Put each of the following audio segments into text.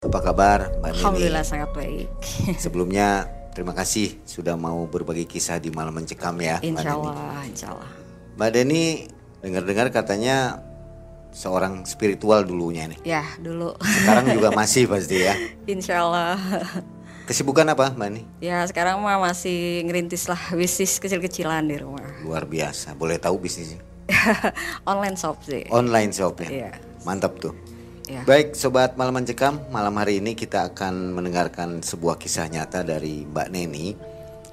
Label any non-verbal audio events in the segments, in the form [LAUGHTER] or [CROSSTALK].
Apa kabar Mbak Nini? Alhamdulillah sangat baik. [LAUGHS] Sebelumnya terima kasih sudah mau berbagi kisah di malam mencekam ya Mbak Insya Neni. Allah, insya Allah. Mbak Deni dengar-dengar katanya seorang spiritual dulunya nih. Ya dulu, Sekarang juga [LAUGHS] masih pasti ya. insya Allah. Kesibukan apa Mbak Neni? Ya sekarang mah masih ngerintis lah bisnis kecil-kecilan di rumah. Luar biasa. Boleh tahu bisnisnya? [LAUGHS] Online shop sih. Online shop ya. Iya. Mantap tuh. Ya. Baik sobat malam mencekam, malam hari ini kita akan mendengarkan sebuah kisah nyata dari Mbak Neni.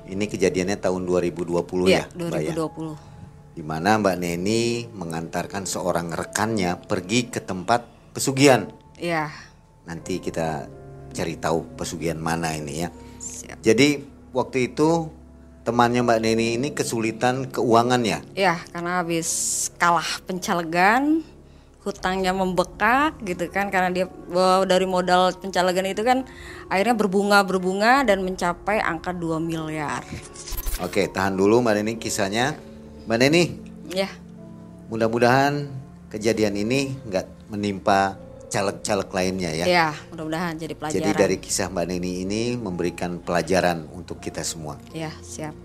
Ini kejadiannya tahun 2020 ya, Ya, Mbak ya. 2020. Di mana Mbak Neni mengantarkan seorang rekannya pergi ke tempat pesugihan. Ya, Nanti kita cari tahu pesugihan mana ini ya. siap. Jadi waktu itu temannya Mbak Neni ini kesulitan keuangan ya. Ya, karena habis kalah pencalegan, hutangnya membekak gitu kan karena dia dari modal pencalegan itu kan akhirnya berbunga berbunga dan mencapai angka 2 miliar. Oke, tahan dulu Mbak Neni kisahnya. Mbak Neni, Ya, mudah-mudahan kejadian ini nggak menimpa caleg-caleg lainnya ya. ya, mudah-mudahan jadi pelajaran. Jadi dari kisah Mbak Neni ini memberikan pelajaran untuk kita semua. Ya, siap.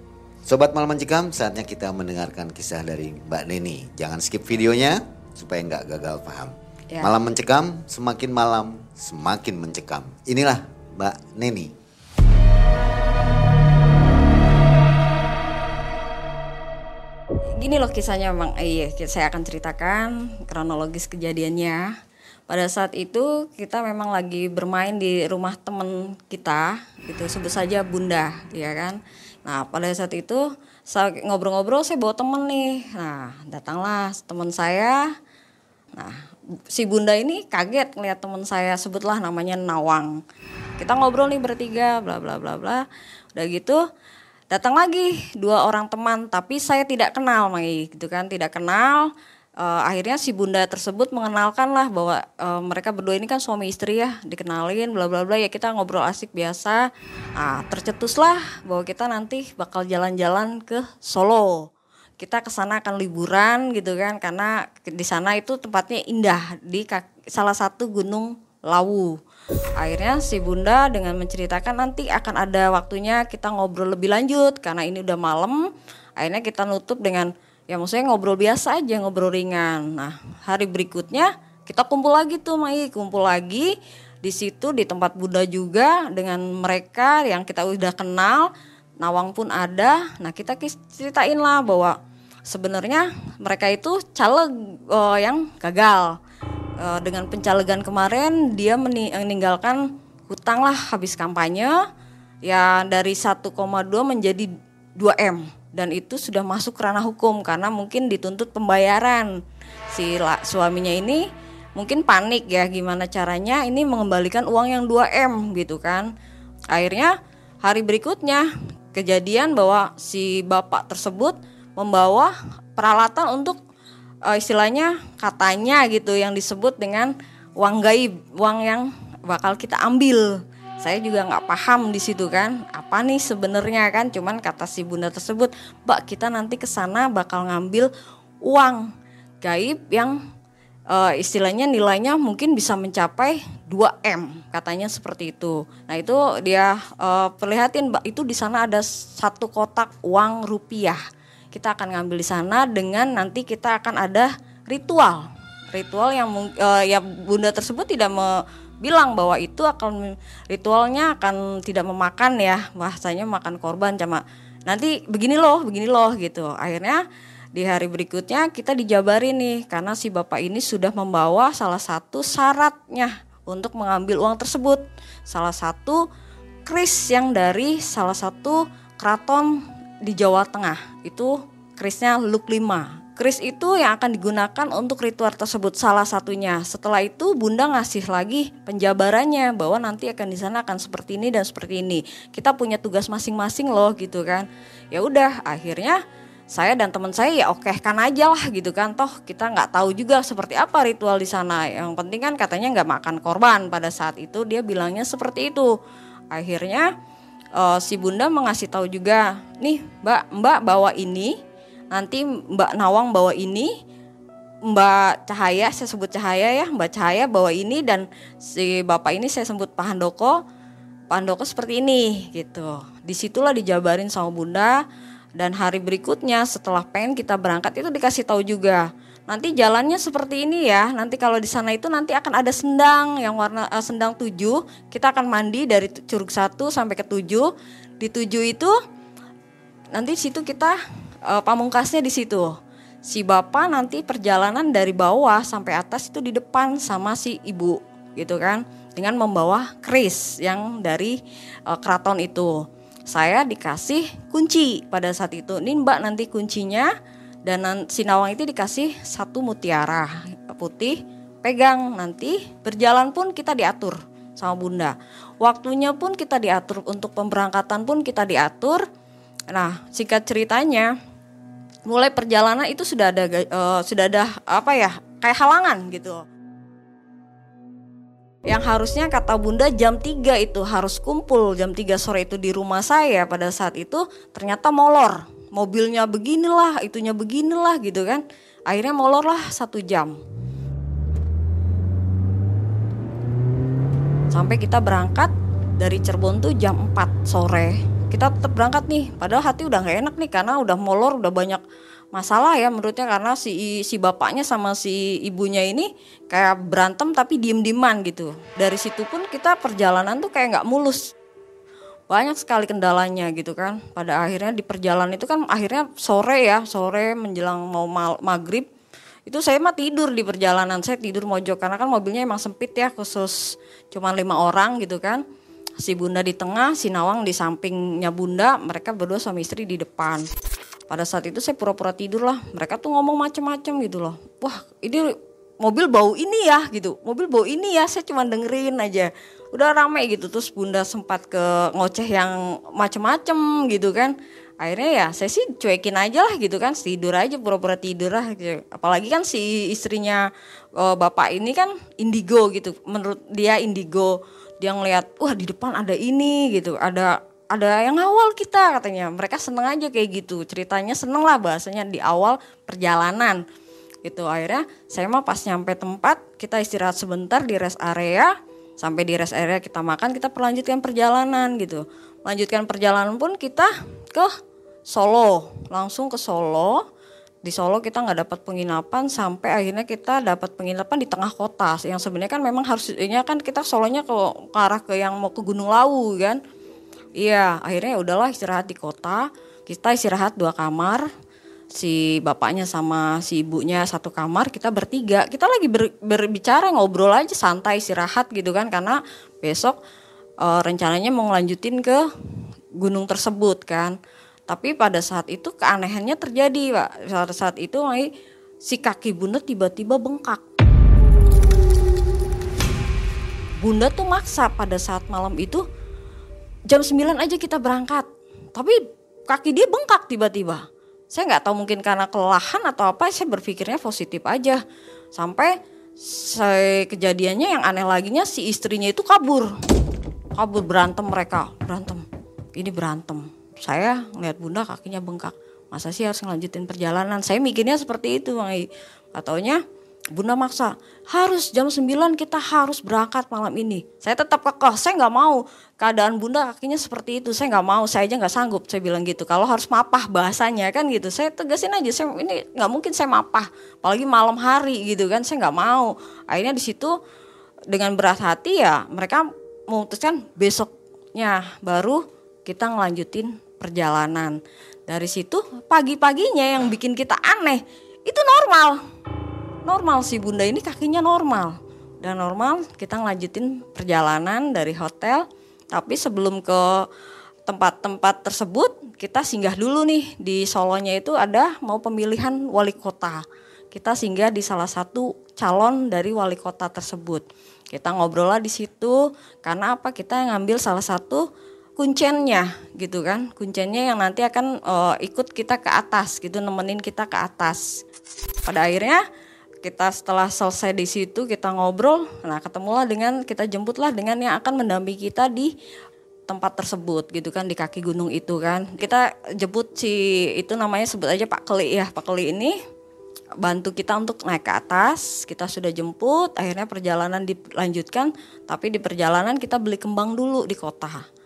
Sobat Malam Mencekam, saatnya kita mendengarkan kisah dari Mbak Neni. Jangan skip videonya supaya nggak gagal paham. Ya. Malam Mencekam, semakin malam semakin mencekam. Inilah Mbak Neni. Gini loh kisahnya Bang. Eh, iya, saya akan ceritakan kronologis kejadiannya. Pada saat itu kita memang lagi bermain di rumah teman kita, itu sebut saja Bunda, ya kan. Nah, pada saat itu saya ngobrol-ngobrol saya bawa temen nih. Nah, datanglah teman saya. Nah, si Bunda ini kaget ngeliat teman saya sebutlah namanya Nawang. Kita ngobrol nih bertiga, bla bla bla bla. Udah gitu, datang lagi dua orang teman, tapi saya tidak kenal, Mai, gitu kan, tidak kenal. Eh, akhirnya si Bunda tersebut mengenalkan lah bahwa eh, mereka berdua ini kan suami istri ya, dikenalin, bla bla bla. Ya kita ngobrol asik biasa. Ah, tercetuslah bahwa kita nanti bakal jalan-jalan ke Solo kita ke sana akan liburan gitu kan karena di sana itu tempatnya indah di salah satu gunung Lawu. Akhirnya si Bunda dengan menceritakan nanti akan ada waktunya kita ngobrol lebih lanjut karena ini udah malam. Akhirnya kita nutup dengan ya maksudnya ngobrol biasa aja ngobrol ringan. Nah hari berikutnya kita kumpul lagi tuh Mai kumpul lagi di situ di tempat Bunda juga dengan mereka yang kita udah kenal. Nawang pun ada. Nah kita ceritain lah bahwa sebenarnya mereka itu caleg eh, yang gagal Eh, dengan pencalegan kemarin dia meni- meninggalkan hutang lah habis kampanye ya dari 1,2 menjadi 2 m dan itu sudah masuk ranah hukum karena mungkin dituntut pembayaran si la- suaminya ini mungkin panik ya gimana caranya ini mengembalikan uang yang 2 m gitu kan akhirnya hari berikutnya kejadian bahwa si bapak tersebut membawa peralatan untuk eh, istilahnya katanya gitu yang disebut dengan uang gaib, uang yang bakal kita ambil. Saya juga nggak paham di situ kan, apa nih sebenarnya kan, cuman kata si bunda tersebut, Mbak kita nanti ke sana bakal ngambil uang gaib yang eh, istilahnya nilainya mungkin bisa mencapai 2 m katanya seperti itu. Nah itu dia eh, perlihatin Mbak itu di sana ada satu kotak uang rupiah. Kita akan ngambil di sana dengan nanti kita akan ada ritual. Ritual yang eh, ya bunda tersebut tidak me- bilang bahwa itu akan ritualnya akan tidak memakan ya bahasanya makan korban cuma nanti begini loh begini loh gitu. Akhirnya di hari berikutnya kita dijabarin nih karena si bapak ini sudah membawa salah satu syaratnya untuk mengambil uang tersebut. Salah satu kris yang dari salah satu keraton di Jawa Tengah itu krisnya Luk 5 Kris itu yang akan digunakan untuk ritual tersebut salah satunya. Setelah itu Bunda ngasih lagi penjabarannya bahwa nanti akan di sana akan seperti ini dan seperti ini. Kita punya tugas masing-masing loh gitu kan. Ya udah akhirnya saya dan teman saya ya oke kan aja lah gitu kan toh kita nggak tahu juga seperti apa ritual di sana yang penting kan katanya nggak makan korban pada saat itu dia bilangnya seperti itu akhirnya eh, si bunda mengasih tahu juga nih mbak mbak bawa ini nanti mbak Nawang bawa ini Mbak Cahaya, saya sebut Cahaya ya, Mbak Cahaya bawa ini dan si bapak ini saya sebut Pak Handoko. Pak Handoko seperti ini gitu. Di situlah dijabarin sama Bunda dan hari berikutnya setelah pengen kita berangkat itu dikasih tahu juga nanti jalannya seperti ini ya nanti kalau di sana itu nanti akan ada sendang yang warna uh, sendang tujuh kita akan mandi dari curug satu sampai ke tujuh di tujuh itu nanti situ kita uh, pamungkasnya di situ si bapak nanti perjalanan dari bawah sampai atas itu di depan sama si ibu gitu kan dengan membawa keris yang dari uh, keraton itu saya dikasih kunci pada saat itu. Ini Mbak nanti kuncinya dan si Nawang itu dikasih satu mutiara putih pegang nanti berjalan pun kita diatur sama Bunda. Waktunya pun kita diatur untuk pemberangkatan pun kita diatur. Nah, singkat ceritanya mulai perjalanan itu sudah ada uh, sudah ada apa ya? kayak halangan gitu. Yang harusnya kata bunda jam 3 itu harus kumpul jam 3 sore itu di rumah saya pada saat itu ternyata molor. Mobilnya beginilah itunya beginilah gitu kan. Akhirnya molor lah satu jam. Sampai kita berangkat dari Cirebon tuh jam 4 sore kita tetap berangkat nih padahal hati udah gak enak nih karena udah molor udah banyak masalah ya menurutnya karena si si bapaknya sama si ibunya ini kayak berantem tapi diem-dieman gitu. Dari situ pun kita perjalanan tuh kayak nggak mulus. Banyak sekali kendalanya gitu kan. Pada akhirnya di perjalanan itu kan akhirnya sore ya, sore menjelang mau maghrib itu saya mah tidur di perjalanan saya tidur mojok karena kan mobilnya emang sempit ya khusus cuma lima orang gitu kan si bunda di tengah si nawang di sampingnya bunda mereka berdua suami istri di depan. Pada saat itu saya pura-pura tidur lah. Mereka tuh ngomong macem-macem gitu loh. Wah ini mobil bau ini ya gitu. Mobil bau ini ya saya cuma dengerin aja. Udah rame gitu terus bunda sempat ke ngoceh yang macem-macem gitu kan. Akhirnya ya saya sih cuekin aja lah gitu kan. Tidur aja pura-pura tidur lah gitu. apalagi kan si istrinya uh, bapak ini kan indigo gitu. Menurut dia indigo dia ngeliat wah di depan ada ini gitu. Ada ada yang awal kita katanya. Mereka seneng aja kayak gitu. Ceritanya seneng lah bahasanya di awal perjalanan gitu. Akhirnya saya mah pas nyampe tempat kita istirahat sebentar di rest area. Sampai di rest area kita makan kita perlanjutkan perjalanan gitu. Lanjutkan perjalanan pun kita ke Solo. Langsung ke Solo di Solo kita nggak dapat penginapan sampai akhirnya kita dapat penginapan di tengah kota yang sebenarnya kan memang harusnya kan kita Solonya ke, ke arah ke yang mau ke Gunung Lawu kan Iya, akhirnya ya udahlah istirahat di kota. Kita istirahat dua kamar. Si bapaknya sama si ibunya satu kamar, kita bertiga. Kita lagi ber, berbicara, ngobrol aja santai istirahat gitu kan karena besok e, rencananya mau ngelanjutin ke gunung tersebut kan. Tapi pada saat itu keanehannya terjadi, Pak. Pada saat itu si kaki Bunda tiba-tiba bengkak. Bunda tuh maksa pada saat malam itu jam 9 aja kita berangkat. Tapi kaki dia bengkak tiba-tiba. Saya nggak tahu mungkin karena kelelahan atau apa, saya berpikirnya positif aja. Sampai saya kejadiannya yang aneh laginya si istrinya itu kabur. Kabur berantem mereka, berantem. Ini berantem. Saya ngeliat bunda kakinya bengkak. Masa sih harus ngelanjutin perjalanan? Saya mikirnya seperti itu, Bang. Ataunya Bunda maksa, harus jam 9 kita harus berangkat malam ini. Saya tetap kekeh, saya nggak mau keadaan bunda kakinya seperti itu. Saya nggak mau, saya aja nggak sanggup. Saya bilang gitu. Kalau harus mapah bahasanya kan gitu. Saya tegasin aja, saya ini nggak mungkin saya mapah, apalagi malam hari gitu kan. Saya nggak mau. Akhirnya di situ dengan berat hati ya mereka memutuskan besoknya baru kita ngelanjutin perjalanan. Dari situ pagi-paginya yang bikin kita aneh itu normal. Normal sih bunda ini kakinya normal. Dan normal kita ngelanjutin perjalanan dari hotel. Tapi sebelum ke tempat-tempat tersebut kita singgah dulu nih. Di Solonya itu ada mau pemilihan wali kota. Kita singgah di salah satu calon dari wali kota tersebut. Kita ngobrol lah di situ karena apa? Kita ngambil salah satu kuncennya gitu kan kuncennya yang nanti akan uh, ikut kita ke atas gitu nemenin kita ke atas pada akhirnya kita setelah selesai di situ kita ngobrol nah ketemulah dengan kita jemputlah dengan yang akan mendampingi kita di tempat tersebut gitu kan di kaki gunung itu kan kita jemput si itu namanya sebut aja Pak Keli ya Pak Keli ini bantu kita untuk naik ke atas. Kita sudah jemput, akhirnya perjalanan dilanjutkan. Tapi di perjalanan kita beli kembang dulu di kota.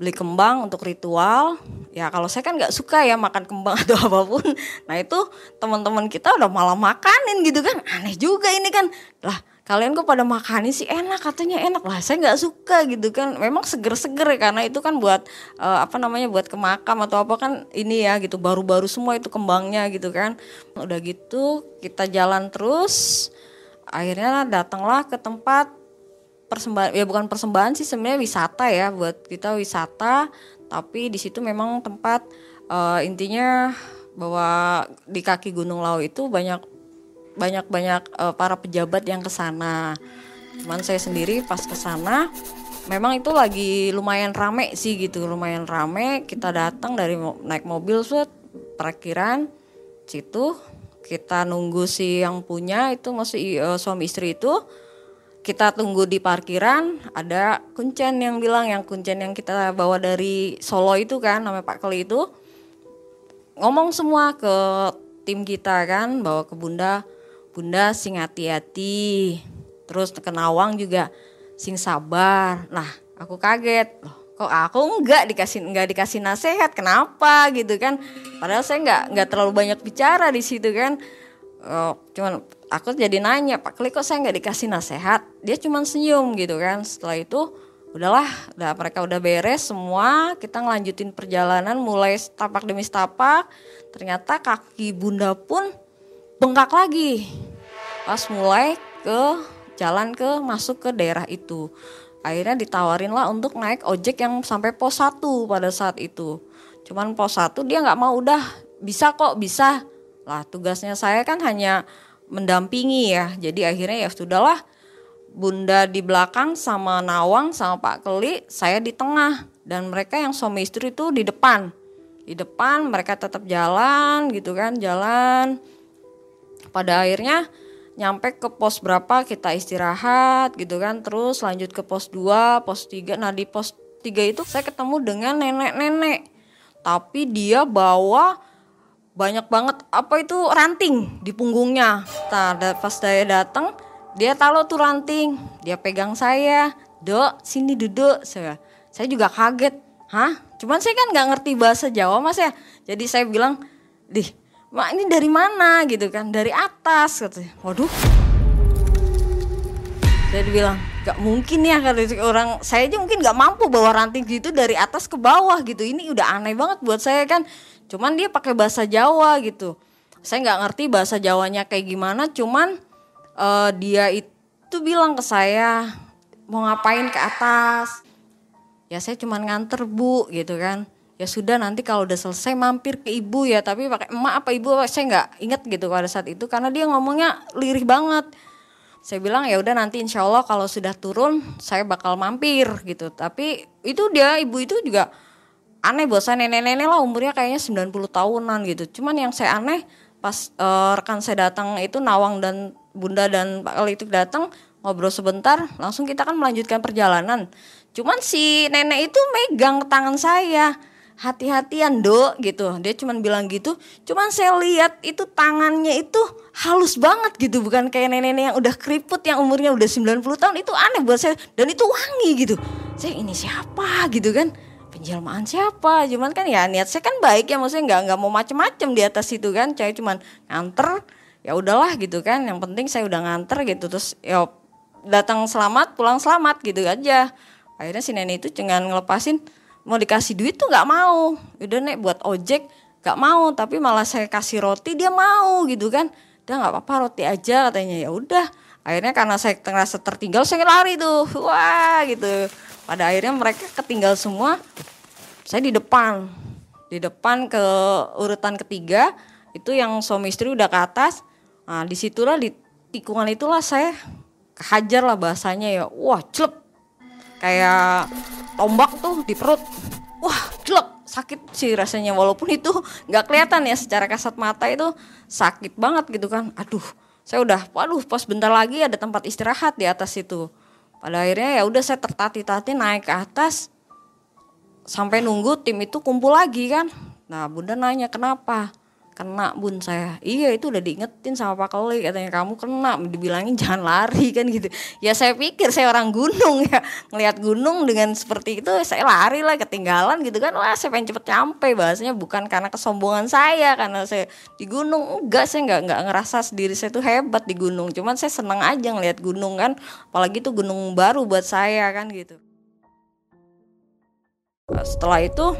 Beli kembang untuk ritual. Ya kalau saya kan nggak suka ya makan kembang atau [LAUGHS] apa pun. Nah itu teman-teman kita udah malah makanin gitu kan. Aneh juga ini kan. Lah kalian kok pada makanin sih enak katanya enak lah saya nggak suka gitu kan memang seger-seger ya karena itu kan buat uh, apa namanya buat ke makam atau apa kan ini ya gitu baru-baru semua itu kembangnya gitu kan udah gitu kita jalan terus akhirnya datanglah ke tempat persembahan ya bukan persembahan sih sebenarnya wisata ya buat kita wisata tapi di situ memang tempat uh, intinya bahwa di kaki Gunung Lau itu banyak banyak-banyak uh, para pejabat yang ke sana. Cuman saya sendiri pas ke sana memang itu lagi lumayan rame sih gitu, lumayan rame. Kita datang dari naik mobil set parkiran situ kita nunggu si yang punya itu masih uh, suami istri itu kita tunggu di parkiran ada kuncen yang bilang yang kuncen yang kita bawa dari Solo itu kan namanya Pak Keli itu ngomong semua ke tim kita kan bawa ke Bunda Bunda sing hati-hati. Terus ke Nawang juga sing sabar. Nah, aku kaget. Loh, kok aku enggak dikasih enggak dikasih nasihat kenapa gitu kan padahal saya enggak enggak terlalu banyak bicara di situ kan oh, cuman aku jadi nanya Pak Klik kok saya enggak dikasih nasihat? Dia cuman senyum gitu kan. Setelah itu udahlah udah mereka udah beres semua kita ngelanjutin perjalanan mulai tapak demi tapak ternyata kaki bunda pun bengkak lagi pas mulai ke jalan ke masuk ke daerah itu. Akhirnya ditawarin lah untuk naik ojek yang sampai pos 1 pada saat itu. Cuman pos 1 dia nggak mau udah bisa kok bisa lah tugasnya saya kan hanya mendampingi ya. Jadi akhirnya ya sudahlah bunda di belakang sama Nawang sama Pak Keli saya di tengah. Dan mereka yang suami istri itu di depan. Di depan mereka tetap jalan gitu kan jalan. Pada akhirnya nyampe ke pos berapa kita istirahat gitu kan. Terus lanjut ke pos 2 pos 3 nah di pos 3 itu saya ketemu dengan nenek-nenek. Tapi dia bawa banyak banget apa itu ranting di punggungnya. Nah pas saya datang dia taruh tuh ranting. Dia pegang saya dok sini duduk. Saya saya juga kaget. Hah? Cuman saya kan nggak ngerti bahasa Jawa mas ya. Jadi saya bilang dih Mak ini dari mana? Gitu kan dari atas katanya. Waduh. Saya bilang gak mungkin ya kalau orang saya aja mungkin gak mampu bawa ranting gitu dari atas ke bawah gitu. Ini udah aneh banget buat saya kan. Cuman dia pakai bahasa Jawa gitu. Saya nggak ngerti bahasa Jawanya kayak gimana cuman uh, dia itu bilang ke saya mau ngapain ke atas? Ya saya cuman nganter bu gitu kan. Ya sudah nanti kalau udah selesai mampir ke ibu ya tapi pakai emak apa ibu? Saya nggak inget gitu pada saat itu karena dia ngomongnya lirih banget saya bilang ya udah nanti insya Allah kalau sudah turun saya bakal mampir gitu. Tapi itu dia ibu itu juga aneh bosan. Nenek-nenek lah umurnya kayaknya 90 tahunan gitu. Cuman yang saya aneh pas uh, rekan saya datang itu Nawang dan Bunda dan Pak Kali itu datang ngobrol sebentar langsung kita kan melanjutkan perjalanan. Cuman si nenek itu megang tangan saya hati-hatian dok gitu. Dia cuman bilang gitu cuman saya lihat itu tangannya itu halus banget gitu. Bukan kayak nenek-nenek yang udah keriput yang umurnya udah 90 tahun. Itu aneh buat saya. Dan itu wangi gitu. Saya ini siapa? gitu kan. Penjelmaan siapa? Cuman kan ya niat saya kan baik ya. Maksudnya nggak nggak mau macem-macem di atas itu kan. Saya cuman nganter ya udahlah gitu kan. Yang penting saya udah nganter gitu. Terus ya datang selamat pulang selamat gitu aja. Akhirnya si nenek itu dengan ngelepasin mau dikasih duit tuh nggak mau. Udah nek buat ojek nggak mau tapi malah saya kasih roti dia mau gitu kan. Dia nggak apa-apa roti aja katanya. Ya udah akhirnya karena saya ngerasa tertinggal saya lari tuh. Wah gitu. Pada akhirnya mereka ketinggal semua saya di depan. Di depan ke urutan ketiga itu yang suami istri udah ke atas. Nah di situlah di tikungan itulah saya hajar lah bahasanya ya. Wah celep kayak tombak tuh di perut. Wah jelek sakit sih rasanya walaupun itu nggak kelihatan ya secara kasat mata itu sakit banget gitu kan. Aduh saya udah waduh pas bentar lagi ada tempat istirahat di atas itu. Pada akhirnya ya udah saya tertati-tati naik ke atas sampai nunggu tim itu kumpul lagi kan. Nah bunda nanya kenapa kena bun saya. Iya itu udah diingetin sama Pak Koli katanya kamu kena. Dibilangin jangan lari kan gitu. Ya saya pikir saya orang gunung ya. Ngelihat gunung dengan seperti itu saya lari lah ketinggalan gitu kan. Wah saya pengen cepet nyampe. Bahasanya bukan karena kesombongan saya karena saya di gunung. Enggak saya nggak nggak ngerasa sendiri saya tuh hebat di gunung. Cuman saya senang aja ngelihat gunung kan. Apalagi itu gunung baru buat saya kan gitu. Setelah itu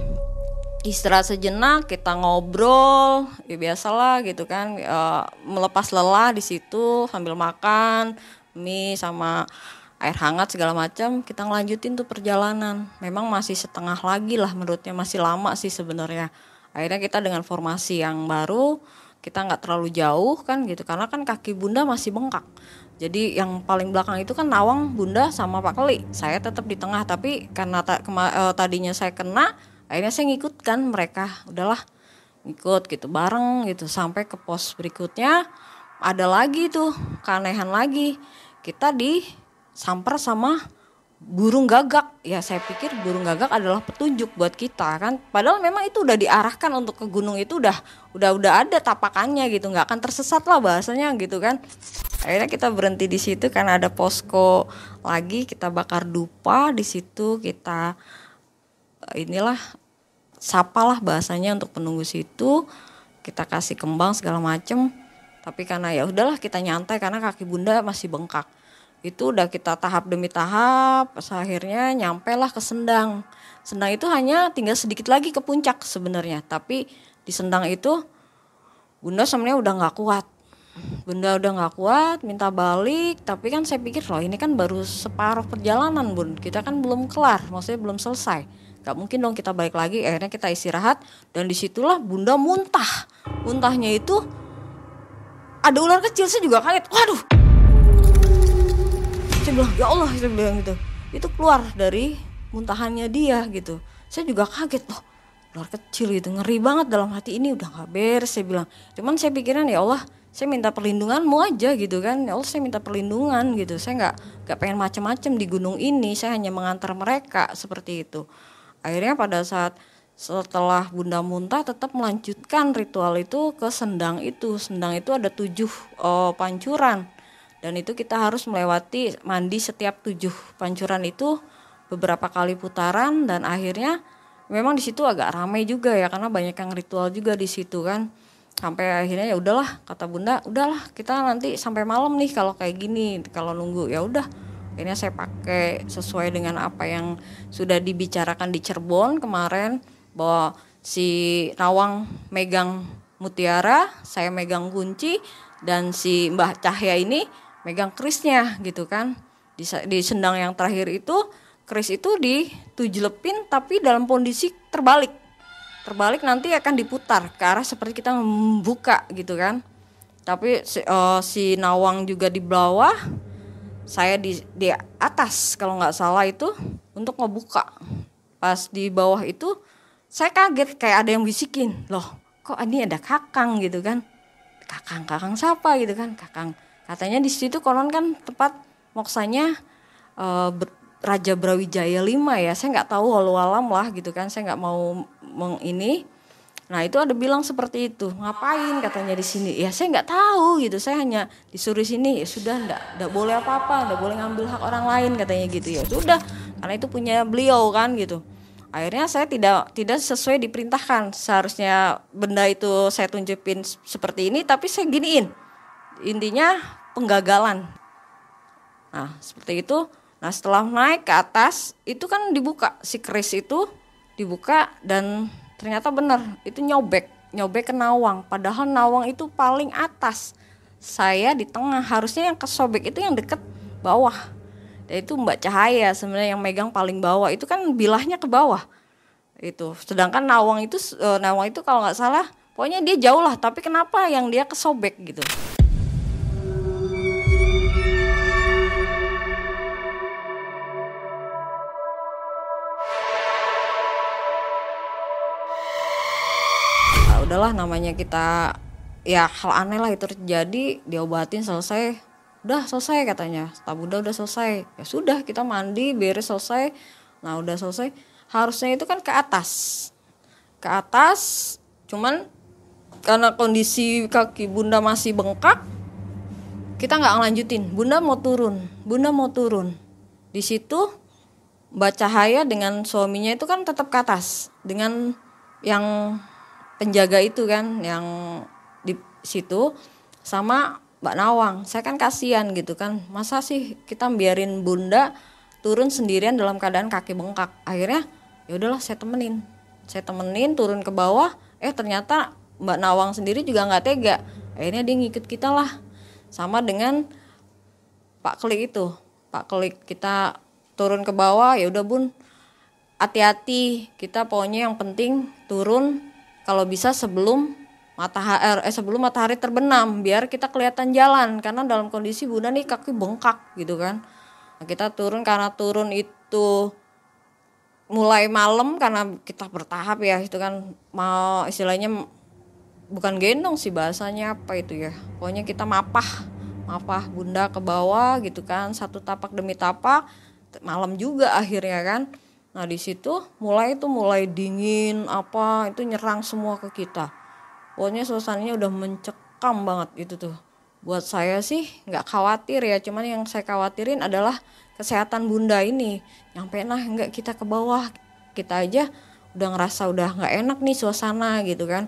istirahat sejenak kita ngobrol ya biasalah gitu kan. E, melepas lelah di situ sambil makan mie sama air hangat segala macam kita ngelanjutin tuh perjalanan. Memang masih setengah lagi lah menurutnya masih lama sih sebenarnya. Akhirnya kita dengan formasi yang baru kita nggak terlalu jauh kan gitu karena kan kaki bunda masih bengkak. Jadi yang paling belakang itu kan Nawang bunda sama Pak Keli. Saya tetap di tengah tapi karena ta kema, e, tadinya saya kena akhirnya saya ngikutkan mereka udahlah ngikut gitu bareng gitu. Sampai ke pos berikutnya ada lagi tuh keanehan lagi. Kita di samper sama burung gagak. Ya saya pikir burung gagak adalah petunjuk buat kita kan. Padahal memang itu udah diarahkan untuk ke gunung itu udah udah udah ada tapakannya gitu. Nggak akan tersesat lah bahasanya gitu kan. Akhirnya kita berhenti di situ karena ada posko lagi kita bakar dupa di situ kita inilah sapalah bahasanya untuk penunggu situ. Kita kasih kembang segala macem. Tapi karena ya udahlah kita nyantai karena kaki bunda masih bengkak. Itu udah kita tahap demi tahap akhirnya nyampe lah ke Sendang. Sendang itu hanya tinggal sedikit lagi ke puncak sebenarnya. Tapi di Sendang itu bunda sebenarnya udah nggak kuat. Bunda udah nggak kuat minta balik. Tapi kan saya pikir loh ini kan baru separuh perjalanan bun. Kita kan belum kelar maksudnya belum selesai Gak mungkin dong kita balik lagi, akhirnya kita istirahat dan di situlah bunda muntah. Muntahnya itu ada ular kecil, saya juga kaget. Waduh, saya bilang ya Allah, saya bilang gitu. Itu keluar dari muntahannya dia gitu. Saya juga kaget loh, ular kecil gitu, ngeri banget dalam hati ini udah gak beres. Saya bilang, cuman saya pikiran ya Allah, saya minta perlindunganmu aja gitu kan ya Allah saya minta perlindungan gitu saya nggak nggak pengen macam-macam di gunung ini saya hanya mengantar mereka seperti itu akhirnya pada saat setelah Bunda Muntah tetap melanjutkan ritual itu ke sendang itu. Sendang itu ada tujuh oh, pancuran. Dan itu kita harus melewati mandi setiap tujuh pancuran itu beberapa kali putaran. Dan akhirnya memang di situ agak ramai juga ya karena banyak yang ritual juga di situ kan. Sampai akhirnya ya udahlah kata bunda udahlah kita nanti sampai malam nih kalau kayak gini. Kalau nunggu ya udah akhirnya saya pakai sesuai dengan apa yang sudah dibicarakan di Cirebon kemarin bahwa si Nawang megang mutiara, saya megang kunci dan si Mbah Cahya ini megang kerisnya gitu kan. Di, di sendang yang terakhir itu keris itu ditujlepin tapi dalam kondisi terbalik. Terbalik nanti akan diputar ke arah seperti kita membuka gitu kan. Tapi si, uh, si Nawang juga di bawah saya di di atas kalau nggak salah itu untuk ngebuka. Pas di bawah itu saya kaget kayak ada yang bisikin. Loh kok ini ada kakang gitu kan? Kakang kakang siapa gitu kan? Kakang. Katanya di situ konon kan tempat moksanya uh, Raja Brawijaya 5 ya. Saya nggak tahu walau alam lah gitu kan. Saya nggak mau meng ini Nah itu ada bilang seperti itu, ngapain katanya di sini? Ya saya nggak tahu gitu, saya hanya disuruh sini, ya sudah nggak nggak boleh apa-apa, nggak boleh ngambil hak orang lain katanya gitu ya. Sudah, karena itu punya beliau kan gitu. Akhirnya saya tidak tidak sesuai diperintahkan. Seharusnya benda itu saya tunjukin seperti ini, tapi saya giniin. Intinya penggagalan. Nah seperti itu. Nah setelah naik ke atas, itu kan dibuka si keris itu dibuka dan ternyata benar itu nyobek nyobek ke Nawang. Padahal Nawang itu paling atas. Saya di tengah harusnya yang kesobek itu yang deket bawah. Dan itu Mbak Cahaya sebenarnya yang megang paling bawah. Itu kan bilahnya ke bawah. Itu sedangkan Nawang itu uh, Nawang itu kalau nggak salah pokoknya dia jauh lah. Tapi kenapa yang dia kesobek gitu udahlah namanya kita ya hal aneh lah itu terjadi diobatin selesai. Udah selesai katanya. Tabu udah udah selesai. Ya sudah kita mandi beres selesai. Nah udah selesai. Harusnya itu kan ke atas. Ke atas cuman karena kondisi kaki bunda masih bengkak kita nggak ngelanjutin. Bunda mau turun bunda mau turun. Di situ Mbak Cahaya dengan suaminya itu kan tetap ke atas. Dengan yang penjaga itu kan yang di situ sama Mbak Nawang. Saya kan kasihan gitu kan masa sih kita biarin bunda turun sendirian dalam keadaan kaki bengkak? Akhirnya ya udahlah saya temenin. Saya temenin turun ke bawah eh ternyata Mbak Nawang sendiri juga nggak tega. Akhirnya dia ngikut kita lah. Sama dengan Pak Klik itu. Pak Klik kita turun ke bawah ya udah bun. Hati-hati. Kita pokoknya yang penting turun kalau bisa sebelum matahari eh sebelum matahari terbenam biar kita kelihatan jalan. Karena dalam kondisi bunda nih kaki bengkak gitu kan. Nah, kita turun karena turun itu mulai malam karena kita bertahap ya itu kan mau istilahnya bukan gendong sih bahasanya apa itu ya. Pokoknya kita mapah mapah bunda ke bawah gitu kan satu tapak demi tapak malam juga akhirnya kan nah di situ mulai itu mulai dingin apa itu nyerang semua ke kita. Pokoknya suasananya udah mencekam banget itu tuh. Buat saya sih nggak khawatir ya cuman yang saya khawatirin adalah kesehatan bunda ini. Yang pernah nggak kita ke bawah kita aja udah ngerasa udah nggak enak nih suasana gitu kan.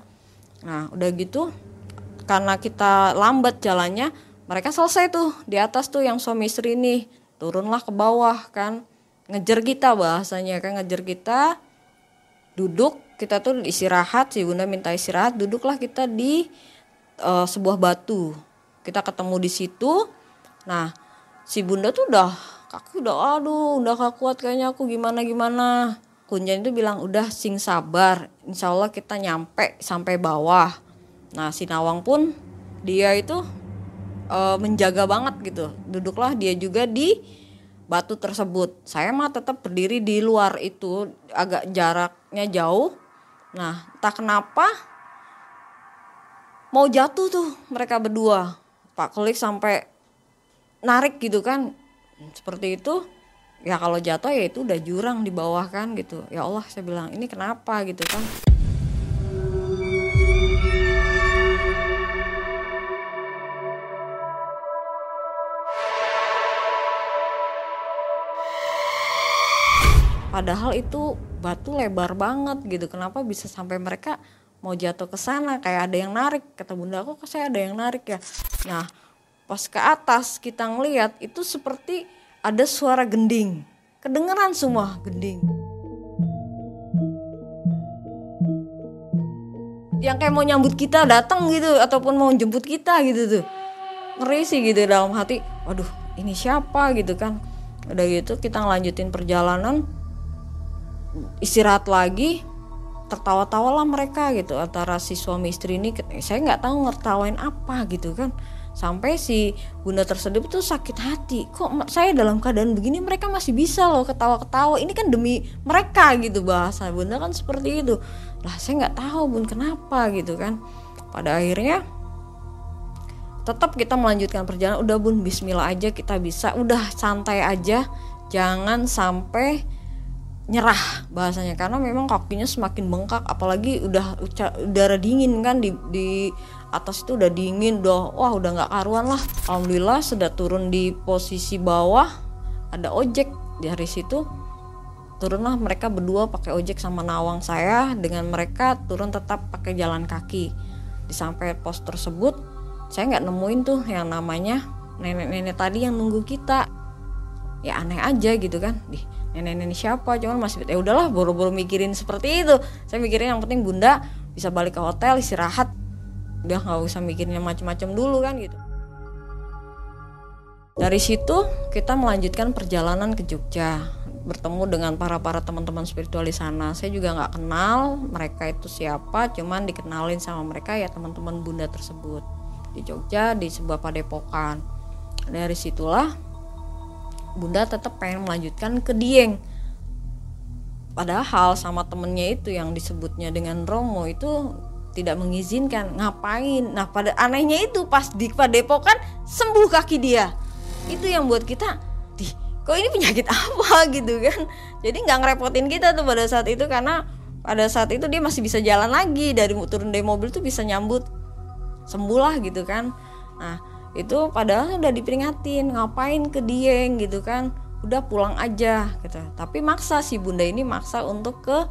Nah udah gitu karena kita lambat jalannya mereka selesai tuh di atas tuh yang suami istri nih turunlah ke bawah kan ngejar kita bahasanya kan ngejar kita duduk kita tuh istirahat si bunda minta istirahat duduklah kita di uh, sebuah batu. Kita ketemu di situ. Nah si bunda tuh udah kaki udah aduh udah gak kuat kayaknya aku gimana gimana? Kunjan itu bilang udah sing sabar insya Allah kita nyampe sampai bawah. Nah si nawang pun dia itu uh, menjaga banget gitu. Duduklah dia juga di batu tersebut. Saya mah tetap berdiri di luar itu agak jaraknya jauh. Nah tak kenapa mau jatuh tuh mereka berdua. Pak Klik sampai narik gitu kan. Seperti itu ya kalau jatuh ya itu udah jurang di bawah kan gitu. Ya Allah saya bilang ini kenapa? gitu kan padahal itu batu lebar banget gitu. Kenapa bisa sampai mereka mau jatuh ke sana? Kayak ada yang narik kata bunda kok saya ada yang narik ya? Nah pas ke atas kita ngelihat itu seperti ada suara gending. Kedengeran semua gending. Yang kayak mau nyambut kita datang gitu ataupun mau jemput kita gitu tuh. Ngeri sih gitu dalam hati. Waduh ini siapa gitu kan? Udah gitu kita ngelanjutin perjalanan istirahat lagi tertawa-tawa lah mereka gitu. Antara si suami istri ini saya nggak tahu ngertawain apa gitu kan. Sampai si bunda tersebut tuh sakit hati. Kok saya dalam keadaan begini mereka masih bisa loh ketawa-ketawa? Ini kan demi mereka gitu. Bahasa bunda kan seperti itu. Lah saya nggak tahu bun kenapa gitu kan. Pada akhirnya tetap kita melanjutkan perjalanan. Udah bun Bismillah aja kita bisa. Udah santai aja. Jangan sampai nyerah bahasanya karena memang kakinya semakin bengkak apalagi udah udara dingin kan di di atas itu udah dingin udah wah udah nggak karuan lah. Alhamdulillah sudah turun di posisi bawah ada ojek. Dari situ turunlah mereka berdua pakai ojek sama nawang saya dengan mereka turun tetap pakai jalan kaki. Di sampai pos tersebut saya nggak nemuin tuh yang namanya nenek-nenek tadi yang nunggu kita. Ya aneh aja gitu kan. Dih, nenek-nenek siapa? Cuman masih ya udahlah buru-buru mikirin seperti itu. Saya mikirin yang penting bunda bisa balik ke hotel istirahat. Udah nggak usah mikirin macam-macam dulu kan gitu. Dari situ kita melanjutkan perjalanan ke Jogja. Bertemu dengan para para teman-teman spiritual di sana. Saya juga nggak kenal mereka itu siapa cuman dikenalin sama mereka ya teman-teman bunda tersebut. Di Jogja di sebuah padepokan. Dari situlah bunda tetap pengen melanjutkan ke Dieng. Padahal sama temennya itu yang disebutnya dengan Romo itu tidak mengizinkan. Ngapain? Nah pada anehnya itu pas di padepokan sembuh kaki dia. Itu yang buat kita di kok ini penyakit apa? [LAUGHS] Gitu kan. Jadi nggak ngerepotin kita tuh pada saat itu karena pada saat itu dia masih bisa jalan lagi. Dari turun dari mobil tuh bisa nyambut sembuh lah gitu kan. Nah itu padahal udah diperingatin ngapain ke Dieng gitu kan? Udah pulang aja gitu. Tapi maksa si bunda ini maksa untuk ke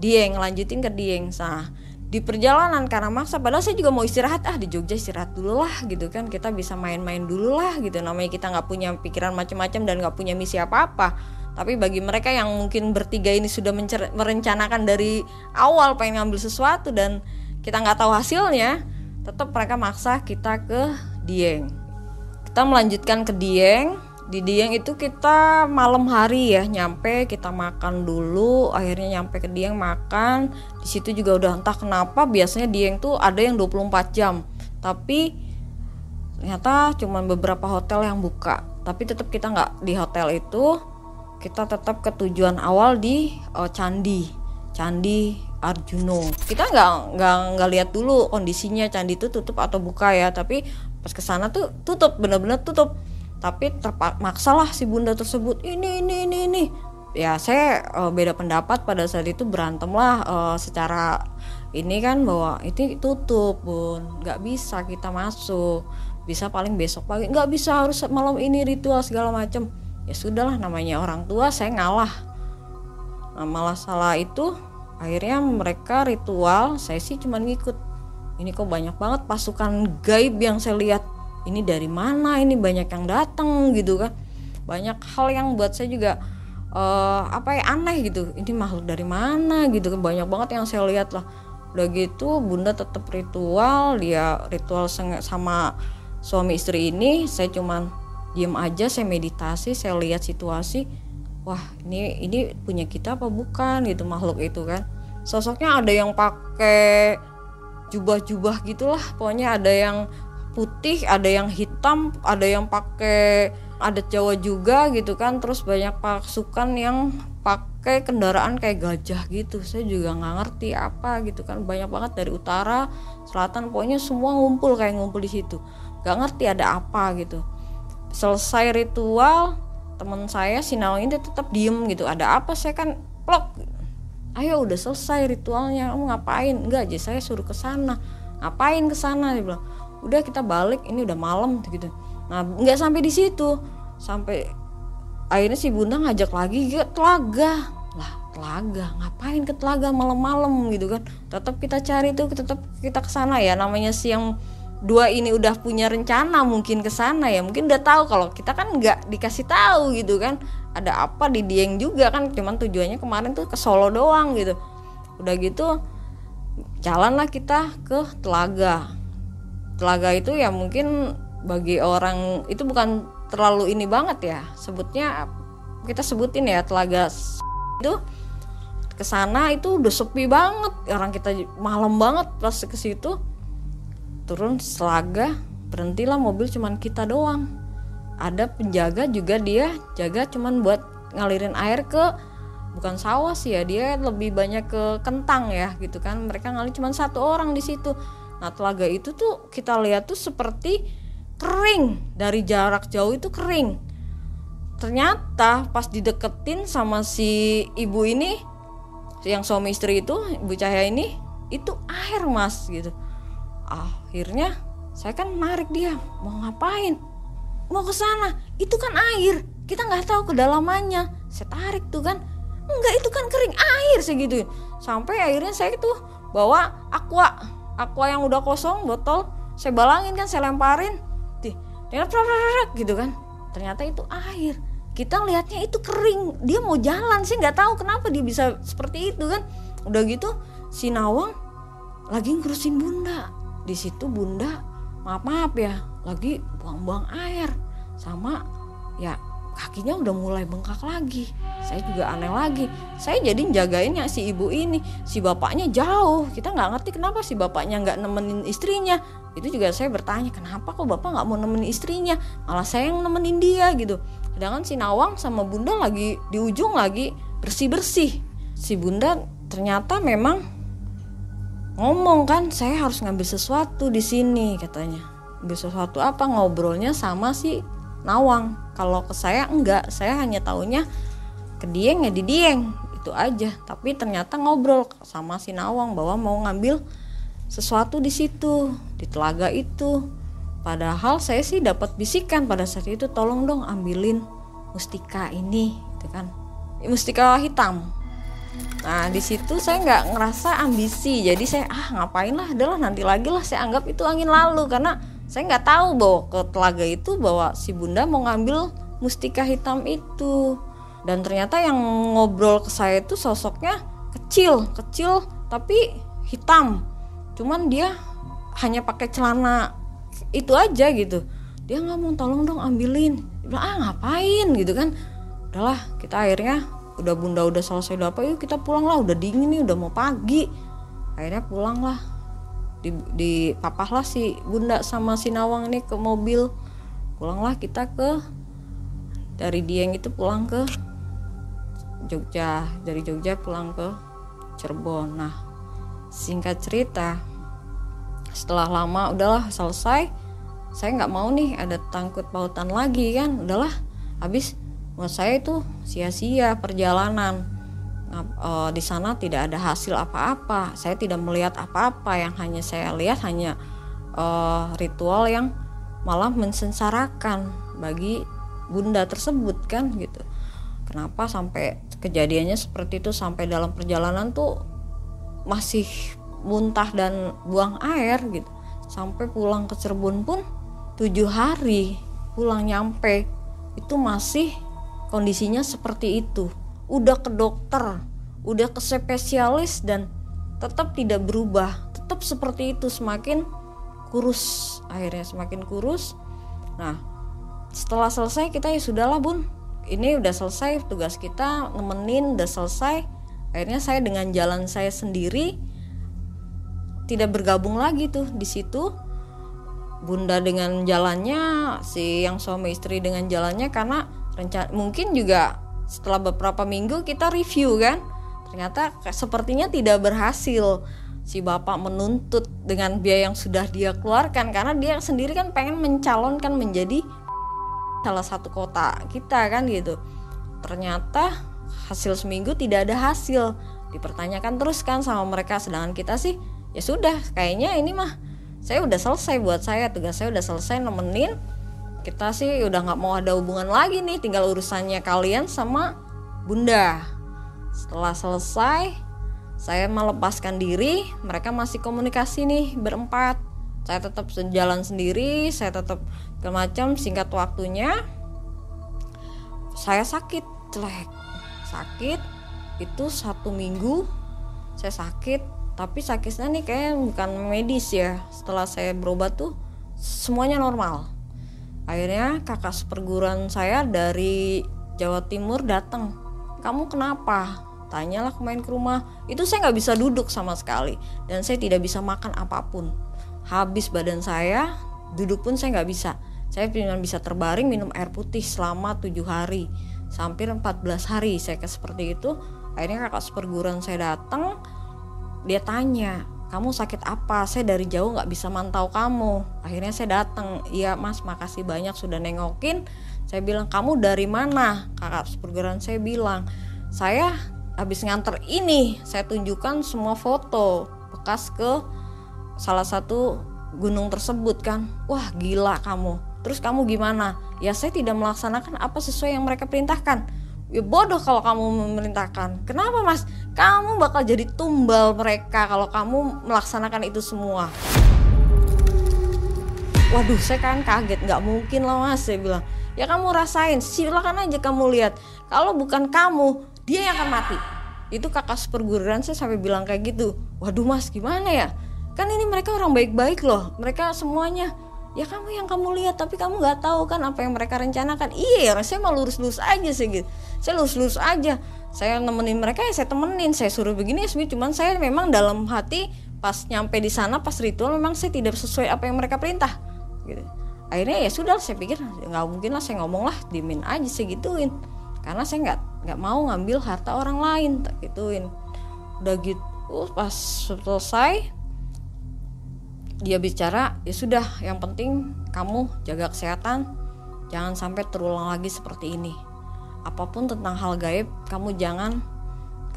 Dieng lanjutin ke Dieng. Nah di perjalanan karena maksa. Padahal saya juga mau istirahat. Ah di Jogja istirahat dulu lah gitu kan. Kita bisa main-main dulu lah gitu. Namanya kita nggak punya pikiran macam-macam dan nggak punya misi apa-apa. Tapi bagi mereka yang mungkin bertiga ini sudah merencanakan dari awal pengen ngambil sesuatu dan kita nggak tahu hasilnya tetap mereka maksa kita ke Dieng. Kita melanjutkan ke Dieng. Di Dieng itu kita malam hari ya nyampe kita makan dulu akhirnya nyampe ke Dieng makan. Di situ juga udah entah kenapa biasanya Dieng tuh ada yang 24 jam. Tapi ternyata cuma beberapa hotel yang buka. Tapi tetap kita nggak di hotel itu. Kita tetap ke tujuan awal di uh, Candi. Candi Arjuno kita nggak nggak nggak lihat dulu kondisinya. Candi itu tutup atau buka ya. Tapi pas ke sana tuh tutup bener-bener tutup. Tapi terpaksa lah si bunda tersebut ini ini ini ini. Ya saya uh, beda pendapat pada saat itu berantem lah uh, secara ini kan bahwa itu tutup pun nggak bisa kita masuk. Bisa paling besok pagi. Nggak bisa harus malam ini ritual segala macam ya sudahlah namanya orang tua saya ngalah. Nah malah salah itu akhirnya mereka ritual saya sih cuma ngikut ini kok banyak banget pasukan gaib yang saya lihat. Ini dari mana? Ini banyak yang datang gitu kan. Banyak hal yang buat saya juga uh, apa ya aneh gitu. Ini makhluk dari mana gitu kan. Banyak banget yang saya lihat lah. Udah gitu bunda tetap ritual. Dia ritual sama suami istri ini. Saya cuman diem aja saya meditasi saya lihat situasi. Wah ini ini punya kita apa bukan gitu makhluk itu kan. Sosoknya ada yang pakai jubah-jubah gitulah. Pokoknya ada yang putih ada yang hitam ada yang pakai adat Jawa juga gitu kan. Terus banyak pasukan yang pakai kendaraan kayak gajah gitu. Saya juga nggak ngerti apa gitu kan. Banyak banget dari utara selatan pokoknya semua ngumpul kayak ngumpul di situ. Nggak ngerti ada apa gitu. Selesai ritual teman saya si Nawang tetap diem gitu. Ada apa? Saya kan plok ayo udah selesai ritualnya. Kamu ngapain? Enggak aja saya suruh ke sana. Ngapain ke sana? Dia bilang udah kita balik. Ini udah malam gitu nah nggak sampai di situ. Sampai akhirnya si bunda ngajak lagi ke telaga. Lah telaga? Ngapain ke telaga malam-malam gitu kan? Tetap kita cari tuh tetap kita ke sana ya. Namanya si yang dua ini udah punya rencana mungkin ke sana ya mungkin udah tahu kalau kita kan nggak dikasih tahu gitu kan. Ada apa di Dieng juga kan cuman tujuannya kemarin tuh ke Solo doang gitu. Udah gitu jalanlah kita ke telaga. Telaga itu ya mungkin bagi orang itu bukan terlalu ini banget ya sebutnya kita sebutin ya telaga itu ke sana itu udah sepi banget. Orang kita malam banget pas ke situ turun selaga berhentilah mobil cuman kita doang ada penjaga juga dia jaga cuman buat ngalirin air ke bukan sawah sih ya dia lebih banyak ke kentang ya gitu kan mereka ngalir cuma satu orang di situ Nah telaga itu tuh kita lihat tuh seperti kering dari jarak jauh itu kering. Ternyata pas dideketin sama si ibu ini, yang suami istri itu, ibu Cahaya ini, itu air mas gitu. Akhirnya saya kan narik dia, mau ngapain? Mau ke sana, itu kan air. Kita nggak tahu kedalamannya. Saya tarik tuh kan, enggak itu kan kering air segitu. Sampai akhirnya saya tuh bawa aqua. Aqua yang udah kosong botol. Saya balangin kan saya lemparin. Di gitu kan. Ternyata itu air. Kita lihatnya itu kering. Dia mau jalan sih nggak tahu kenapa dia bisa seperti itu kan. Udah gitu si Nawang lagi ngurusin bunda di situ bunda maaf maaf ya lagi buang-buang air. Sama ya kakinya udah mulai bengkak lagi. Saya juga aneh lagi. Saya jadi jagainnya si ibu ini. Si bapaknya jauh. Kita nggak ngerti kenapa si bapaknya nggak nemenin istrinya. Itu juga saya bertanya kenapa kok bapak nggak mau nemenin istrinya? Malah saya yang nemenin dia gitu. Sedangkan si Nawang sama bunda lagi di ujung lagi bersih bersih si bunda ternyata memang ngomong kan saya harus ngambil sesuatu di sini katanya. Ngambil sesuatu apa? Ngobrolnya sama si Nawang. Kalau ke saya enggak. Saya hanya taunya ke Dieng ya di Dieng. Itu aja. Tapi ternyata ngobrol sama si Nawang bahwa mau ngambil sesuatu di situ di telaga itu. Padahal saya sih dapat bisikan pada saat itu tolong dong ambilin mustika ini gitu kan. Mustika hitam nah di situ saya nggak ngerasa ambisi. Jadi saya ah ngapain lah adalah nanti lagi lah saya anggap itu angin lalu. Karena saya nggak tahu bahwa ke telaga itu bahwa si bunda mau ngambil mustika hitam itu. Dan ternyata yang ngobrol ke saya itu sosoknya kecil kecil tapi hitam. Cuman dia hanya pakai celana itu aja gitu. Dia mau tolong dong ambilin. Dia bilang ah ngapain? Gitu kan. Udahlah kita akhirnya udah bunda udah selesai udah apa yuk kita pulang lah udah dingin nih udah mau pagi. Akhirnya pulang lah. Di, di papah lah si bunda sama si nawang ini ke mobil. Pulanglah kita ke dari Dieng itu pulang ke Jogja. Dari Jogja pulang ke Cirebon. Nah singkat cerita setelah lama udahlah selesai saya nggak mau nih ada tangkut pautan lagi kan. Udahlah habis buat saya itu sia-sia perjalanan. Nah, e, di sana tidak ada hasil apa-apa. Saya tidak melihat apa-apa. Yang hanya saya lihat hanya e, ritual yang malah mensensarakan bagi bunda tersebut kan gitu. Kenapa sampai kejadiannya seperti itu sampai dalam perjalanan tuh masih muntah dan buang air gitu. Sampai pulang ke Cirebon pun tujuh hari pulang nyampe itu masih kondisinya seperti itu. Udah ke dokter udah ke spesialis dan tetap tidak berubah. Tetap seperti itu semakin kurus akhirnya semakin kurus. Nah setelah selesai kita ya sudahlah bun. Ini udah selesai tugas kita nemenin udah selesai. Akhirnya saya dengan jalan saya sendiri tidak bergabung lagi tuh di situ. Bunda dengan jalannya si yang suami istri dengan jalannya karena rencana mungkin juga setelah beberapa minggu kita review kan? Ternyata sepertinya tidak berhasil. Si bapak menuntut dengan biaya yang sudah dia keluarkan karena dia sendiri kan pengen mencalonkan menjadi salah satu kota kita kan gitu. Ternyata hasil seminggu tidak ada hasil. Dipertanyakan terus kan sama mereka. Sedangkan kita sih ya sudah kayaknya ini mah saya udah selesai buat saya tugas saya udah selesai nemenin kita sih udah nggak mau ada hubungan lagi nih tinggal urusannya kalian sama bunda. Setelah selesai saya melepaskan diri mereka masih komunikasi nih berempat. Saya tetap jalan sendiri saya tetap ke macam singkat waktunya. Saya sakit jelek. Sakit itu satu minggu saya sakit. Tapi sakitnya nih kayak bukan medis ya. Setelah saya berobat tuh semuanya normal akhirnya kakak seperguruan saya dari Jawa Timur datang. Kamu kenapa? Tanyalah kemarin ke rumah. Itu saya nggak bisa duduk sama sekali. Dan saya tidak bisa makan apa pun. Habis badan saya duduk pun saya nggak bisa. Saya cuma bisa terbaring minum air putih selama tujuh hari. Hampir 14 hari saya kayak seperti itu. Akhirnya kakak seperguruan saya datang dia tanya kamu sakit apa? Saya dari jauh nggak bisa mantau kamu. Akhirnya saya datang iya mas makasih banyak sudah nengokin. Saya bilang kamu dari mana? Kakak perguruan saya bilang saya habis nganter ini saya tunjukkan semua foto bekas ke salah satu gunung tersebut kan. Wah gila kamu. Terus kamu gimana? Ya saya tidak melaksanakan apa sesuai yang mereka perintahkan ya bodoh kalau kamu memerintahkan. Kenapa mas? Kamu bakal jadi tumbal mereka kalau kamu melaksanakan itu semua. Waduh saya kan kaget. Nggak mungkin lah mas saya bilang. Ya kamu rasain silakan aja kamu lihat. Kalau bukan kamu dia yang akan mati. Itu kakak seperguruan saya sampai bilang kayak gitu. Waduh mas gimana ya? Kan ini mereka orang baik-baik loh. Mereka semuanya ya kamu yang kamu lihat tapi kamu nggak tahu kan apa yang mereka rencanakan. Iya saya mau lurus-lurus aja sih gitu. Saya lurus-lurus aja. Saya nemenin mereka ya saya temenin. Saya suruh begini ya cuman saya memang dalam hati pas nyampe di sana pas ritual memang saya tidak sesuai apa yang mereka perintah gitu. Akhirnya ya sudah saya pikir nggak mungkin lah saya ngomong lah dimin aja saya gituin. Karena saya nggak nggak mau ngambil harta orang lain tak gituin. Udah gitu pas selesai dia bicara ya sudah yang penting kamu jaga kesehatan. Jangan sampai terulang lagi seperti ini. Apa pun tentang hal gaib kamu jangan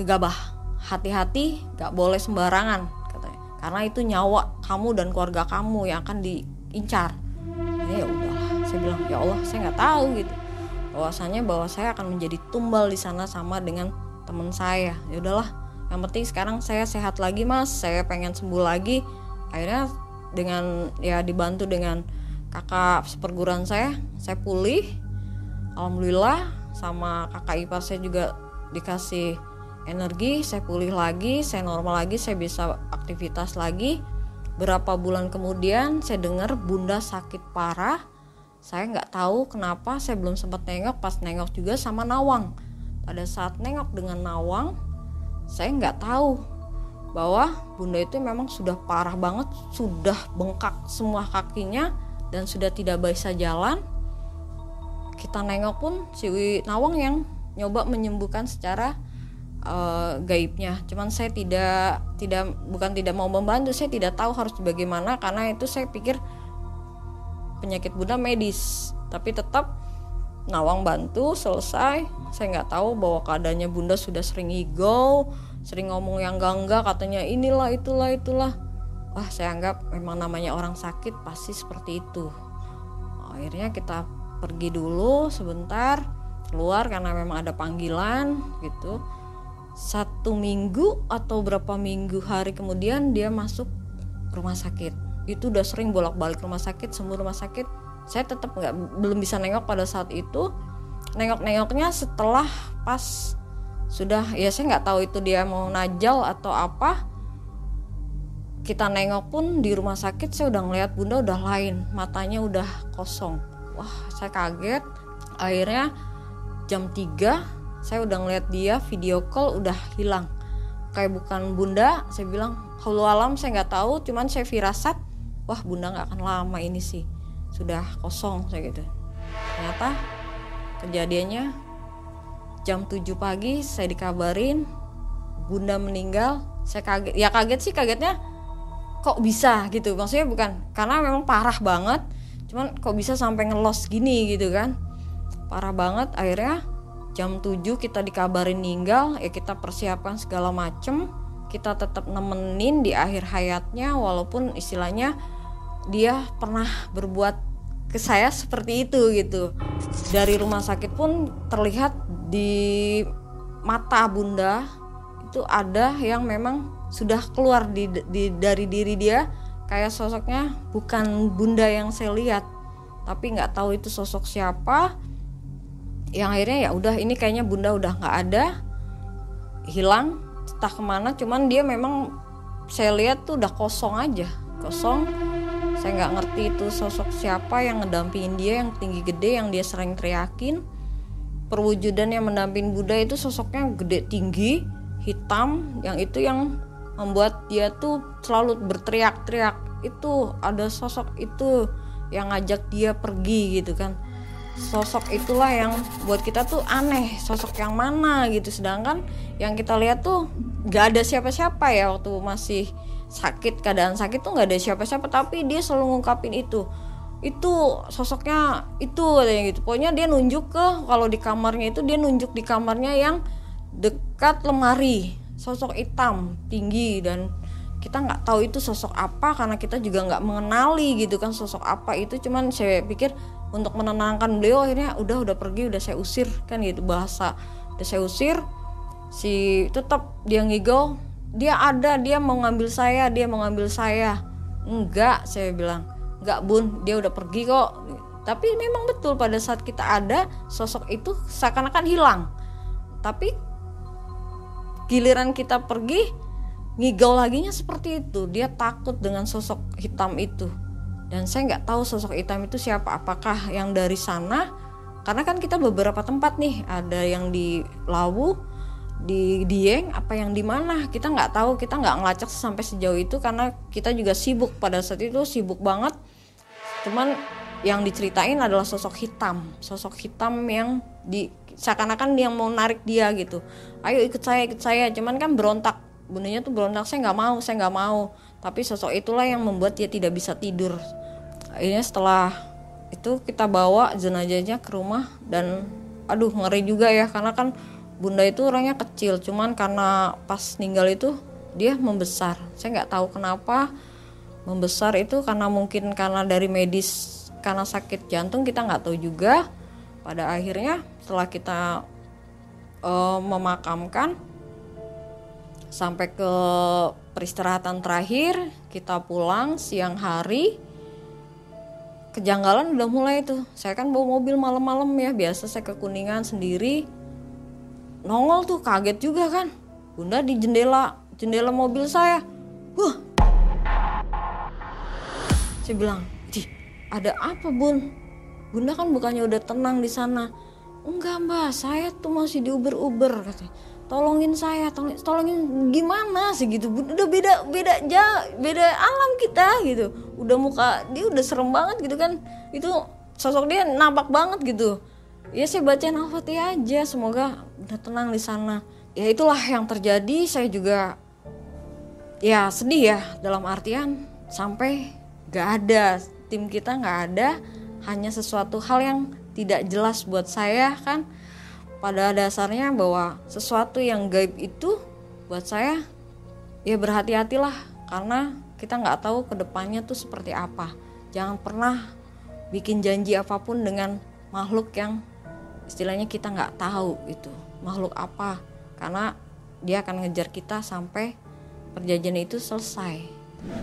gegabah. Hati-hati gak boleh sembarangan katanya. Karena itu nyawa kamu dan keluarga kamu yang akan diincar. Ini ya udahlah. Saya bilang ya Allah saya nggak tahu gitu. Bahwasanya bahwa saya akan menjadi tumbal di sana sama dengan teman saya. Ya udahlah. Yang penting sekarang saya sehat lagi mas. Saya pengen sembuh lagi. Akhirnya dengan ya dibantu dengan kakak seperguruan saya. Saya pulih alhamdulillah. Sama kakak ipar saya juga dikasih energi saya pulih lagi saya normal lagi saya bisa aktivitas lagi. Berapa bulan kemudian saya dengar bunda sakit parah. Saya nggak tahu kenapa saya belum sempat nengok. Pas nengok juga sama Nawang. Pada saat nengok dengan Nawang saya nggak tahu bahwa bunda itu memang sudah parah banget, sudah bengkak semua kakinya dan sudah tidak bisa jalan. Kita nengok pun si Nawang yang nyoba menyembuhkan secara uh, gaibnya. Cuman saya tidak tidak bukan tidak mau membantu, saya tidak tahu harus bagaimana karena itu saya pikir penyakit bunda medis. Tapi tetap Nawang bantu selesai. Saya nggak tahu bahwa keadaannya bunda sudah sering ego, sering ngomong yang enggak katanya inilah itulah itulah. Wah saya anggap memang namanya orang sakit pasti seperti itu. Akhirnya kita pergi dulu sebentar keluar karena memang ada panggilan gitu. Satu minggu atau berapa minggu hari kemudian dia masuk rumah sakit. Itu udah sering bolak-balik rumah sakit semua rumah sakit. Saya tetap nggak belum bisa nengok pada saat itu. Nengok-nengoknya setelah pas sudah ya saya nggak tahu itu dia mau najal atau apa. Kita nengok pun di rumah sakit saya udah ngeliat bunda udah lain matanya udah kosong. Wah saya kaget. Akhirnya jam 3 saya udah ngeliat dia video call udah hilang. Kayak bukan bunda saya bilang kalau alam saya nggak tahu cuman saya firasat wah bunda nggak akan lama ini sih. Sudah kosong saya gitu. Ternyata kejadiannya jam 7 pagi saya dikabarin bunda meninggal. Saya kaget ya kaget sih kagetnya kok bisa gitu. Maksudnya bukan karena memang parah banget. Cuman kok bisa sampai ngelos gini gitu kan. Parah banget akhirnya jam 7 kita dikabarin meninggal ya kita persiapan segala macem. Kita tetap nemenin di akhir hayatnya walaupun istilahnya dia pernah berbuat ke saya seperti itu gitu. Dari rumah sakit pun terlihat di mata bunda itu ada yang memang sudah keluar di, di dari diri dia. Kayak sosoknya bukan bunda yang saya lihat tapi nggak tahu itu sosok siapa. Yang akhirnya ya udah ini kayaknya bunda udah nggak ada hilang entah ke mana. Cuman dia memang saya lihat tuh udah kosong aja kosong. Saya nggak ngerti itu sosok siapa yang ngedampingin dia yang tinggi gede yang dia sering teriakin perwujudan yang mendamping Buddha itu sosoknya gede tinggi hitam yang itu yang membuat dia tuh selalu berteriak-teriak. Itu ada sosok itu yang ngajak dia pergi gitu kan. Sosok itulah yang buat kita tuh aneh sosok yang mana gitu. Sedangkan yang kita lihat tuh gak ada siapa-siapa ya waktu masih sakit keadaan sakit tuh gak ada siapa-siapa tapi dia selalu ngungkapin itu itu sosoknya itu katanya gitu. Pokoknya dia nunjuk ke kalau di kamarnya itu dia nunjuk di kamarnya yang dekat lemari. Sosok hitam tinggi dan kita nggak tahu itu sosok apa karena kita juga nggak mengenali gitu kan sosok apa itu. Cuman saya pikir untuk menenangkan beliau akhirnya udah udah pergi udah saya usir kan gitu bahasa. Udah saya usir si tetap dia ngigau dia ada dia mau ngambil saya dia mau ngambil saya. Enggak saya bilang nggak bun dia udah pergi kok. Tapi memang betul pada saat kita ada sosok itu seakan-akan hilang. Tapi giliran kita pergi ngigau laginya seperti itu. Dia takut dengan sosok hitam itu. Dan saya nggak tahu sosok hitam itu siapa. Apakah yang dari sana? Karena kan kita beberapa tempat nih. Ada yang di Lawu di Dieng apa yang di mana? Kita nggak tahu. Kita nggak ngelacak sampai sejauh itu karena kita juga sibuk. Pada saat itu sibuk banget cuman yang diceritain adalah sosok hitam. Sosok hitam yang di seakan-akan dia mau narik dia gitu. Ayo ikut saya ikut saya. Cuman kan berontak. Bundanya tuh berontak saya nggak mau saya nggak mau. Tapi sosok itulah yang membuat dia tidak bisa tidur. Akhirnya setelah itu kita bawa jenazahnya ke rumah dan aduh ngeri juga ya. Karena kan bunda itu orangnya kecil. Cuman karena pas ninggal itu dia membesar. Saya nggak tahu kenapa membesar itu karena mungkin karena dari medis karena sakit jantung kita nggak tahu juga. Pada akhirnya setelah kita uh, memakamkan sampai ke peristirahatan terakhir kita pulang siang hari kejanggalan udah mulai tuh. Saya kan bawa mobil malam-malam ya biasa saya ke kuningan sendiri. Nongol tuh kaget juga kan. Bunda di jendela jendela mobil saya. Wah saya bilang di ada apa bun? Bunda kan bukannya udah tenang di sana. Enggak mbak saya tuh masih di uber uber katanya. Tolongin saya tolongin, tolongin gimana sih? Gitu. Udah beda beda ja beda alam kita gitu. Udah muka dia udah serem banget gitu kan. Itu sosok dia nampak banget gitu. Ya saya bacain al-fatihah aja semoga udah tenang di sana. Ya itulah yang terjadi. Saya juga ya sedih ya dalam artian sampai gak ada. Tim kita gak ada. Hanya sesuatu hal yang tidak jelas buat saya kan? Pada dasarnya bahwa sesuatu yang gaib itu buat saya ya berhati-hatilah. Karena kita nggak tahu ke depannya tuh seperti apa. Jangan pernah bikin janji apa pun dengan makhluk yang istilahnya kita nggak tahu itu. Makhluk apa? Karena dia akan ngejar kita sampai perjanjian itu selesai.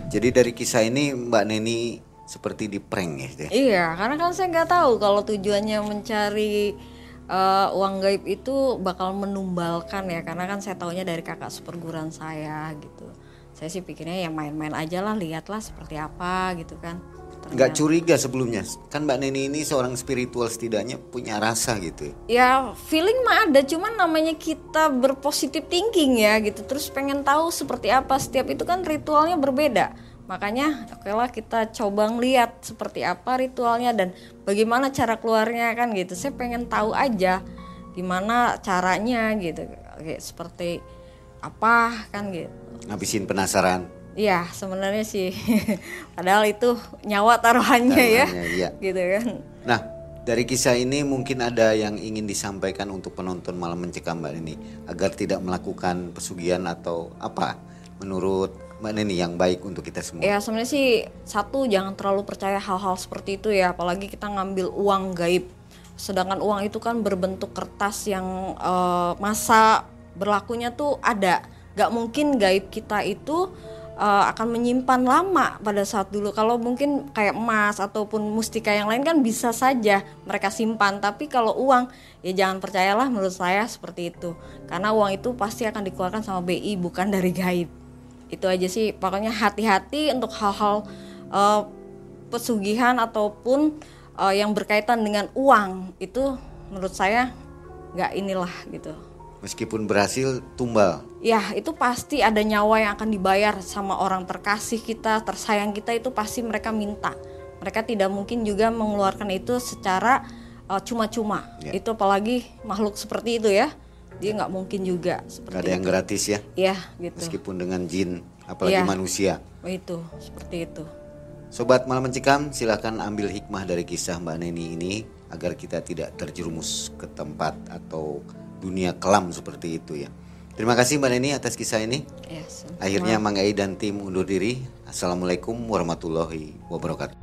Jadi dari kisah ini Mbak Neni seperti di prank ya? Iya, karena kan saya nggak tahu kalau tujuannya mencari uh, uang gaib itu bakal menumbalkan ya, karena kan saya taunya dari kakak seperguruan saya gitu. Saya sih pikirnya ya main-main aja lah, lihatlah seperti apa gitu kan nggak curiga sebelumnya. Kan mbak Neni ini seorang spiritual setidaknya punya rasa gitu ya. Feeling mah ada cuman namanya kita berpositif thinking ya gitu. Terus pengen tahu seperti apa. Setiap itu kan ritualnya berbeda. Makanya oke lah kita coba ngeliat seperti apa ritualnya dan bagaimana cara keluarnya kan gitu. Saya pengen tahu aja gimana caranya gitu. Kayak seperti apa kan gitu. Ngabisin penasaran Iya sebenarnya sih [LAUGHS] padahal itu nyawa taruhannya, ya. taruhannya ya iya. gitu kan. Nah dari kisah ini mungkin ada yang ingin disampaikan untuk penonton malam mencekam Mbak Neni agar tidak melakukan pesugihan atau apa menurut Mbak Neni yang baik untuk kita semua. Ya sebenarnya sih satu jangan terlalu percaya hal-hal seperti itu ya apalagi kita ngambil uang gaib sedangkan uang itu kan berbentuk kertas yang uh, masa berlakunya tuh ada gak mungkin gaib kita itu uh, akan menyimpan lama pada saat dulu. Kalau mungkin kayak emas ataupun mustika yang lain kan bisa saja mereka simpan, tapi kalau uang ya jangan percayalah menurut saya seperti itu. Karena uang itu pasti akan dikeluarkan sama BI bukan dari gaib. Itu aja sih. Pokoknya hati-hati untuk hal-hal uh, pesugihan ataupun uh, yang berkaitan dengan uang itu menurut saya nggak inilah gitu. Meskipun berhasil tumbal. Ya, itu pasti ada nyawa yang akan dibayar sama orang terkasih kita, tersayang kita itu pasti mereka minta. Mereka tidak mungkin juga mengeluarkan itu secara uh, cuma-cuma. Ya. Itu apalagi makhluk seperti itu ya. Dia nggak mungkin juga seperti Gak ada yang gratis ya. Iya, gitu. Meskipun dengan jin, apalagi ya. manusia. Itu, seperti itu. Sobat Malam Mencikam, silahkan ambil hikmah dari kisah Mbak Neni ini agar kita tidak terjerumus ke tempat atau dunia kelam seperti itu ya. Terima kasih Mbak Neni atas kisah ini. Yes, Akhirnya Mang Ei dan tim undur diri. Assalamualaikum warahmatullahi wabarakatuh.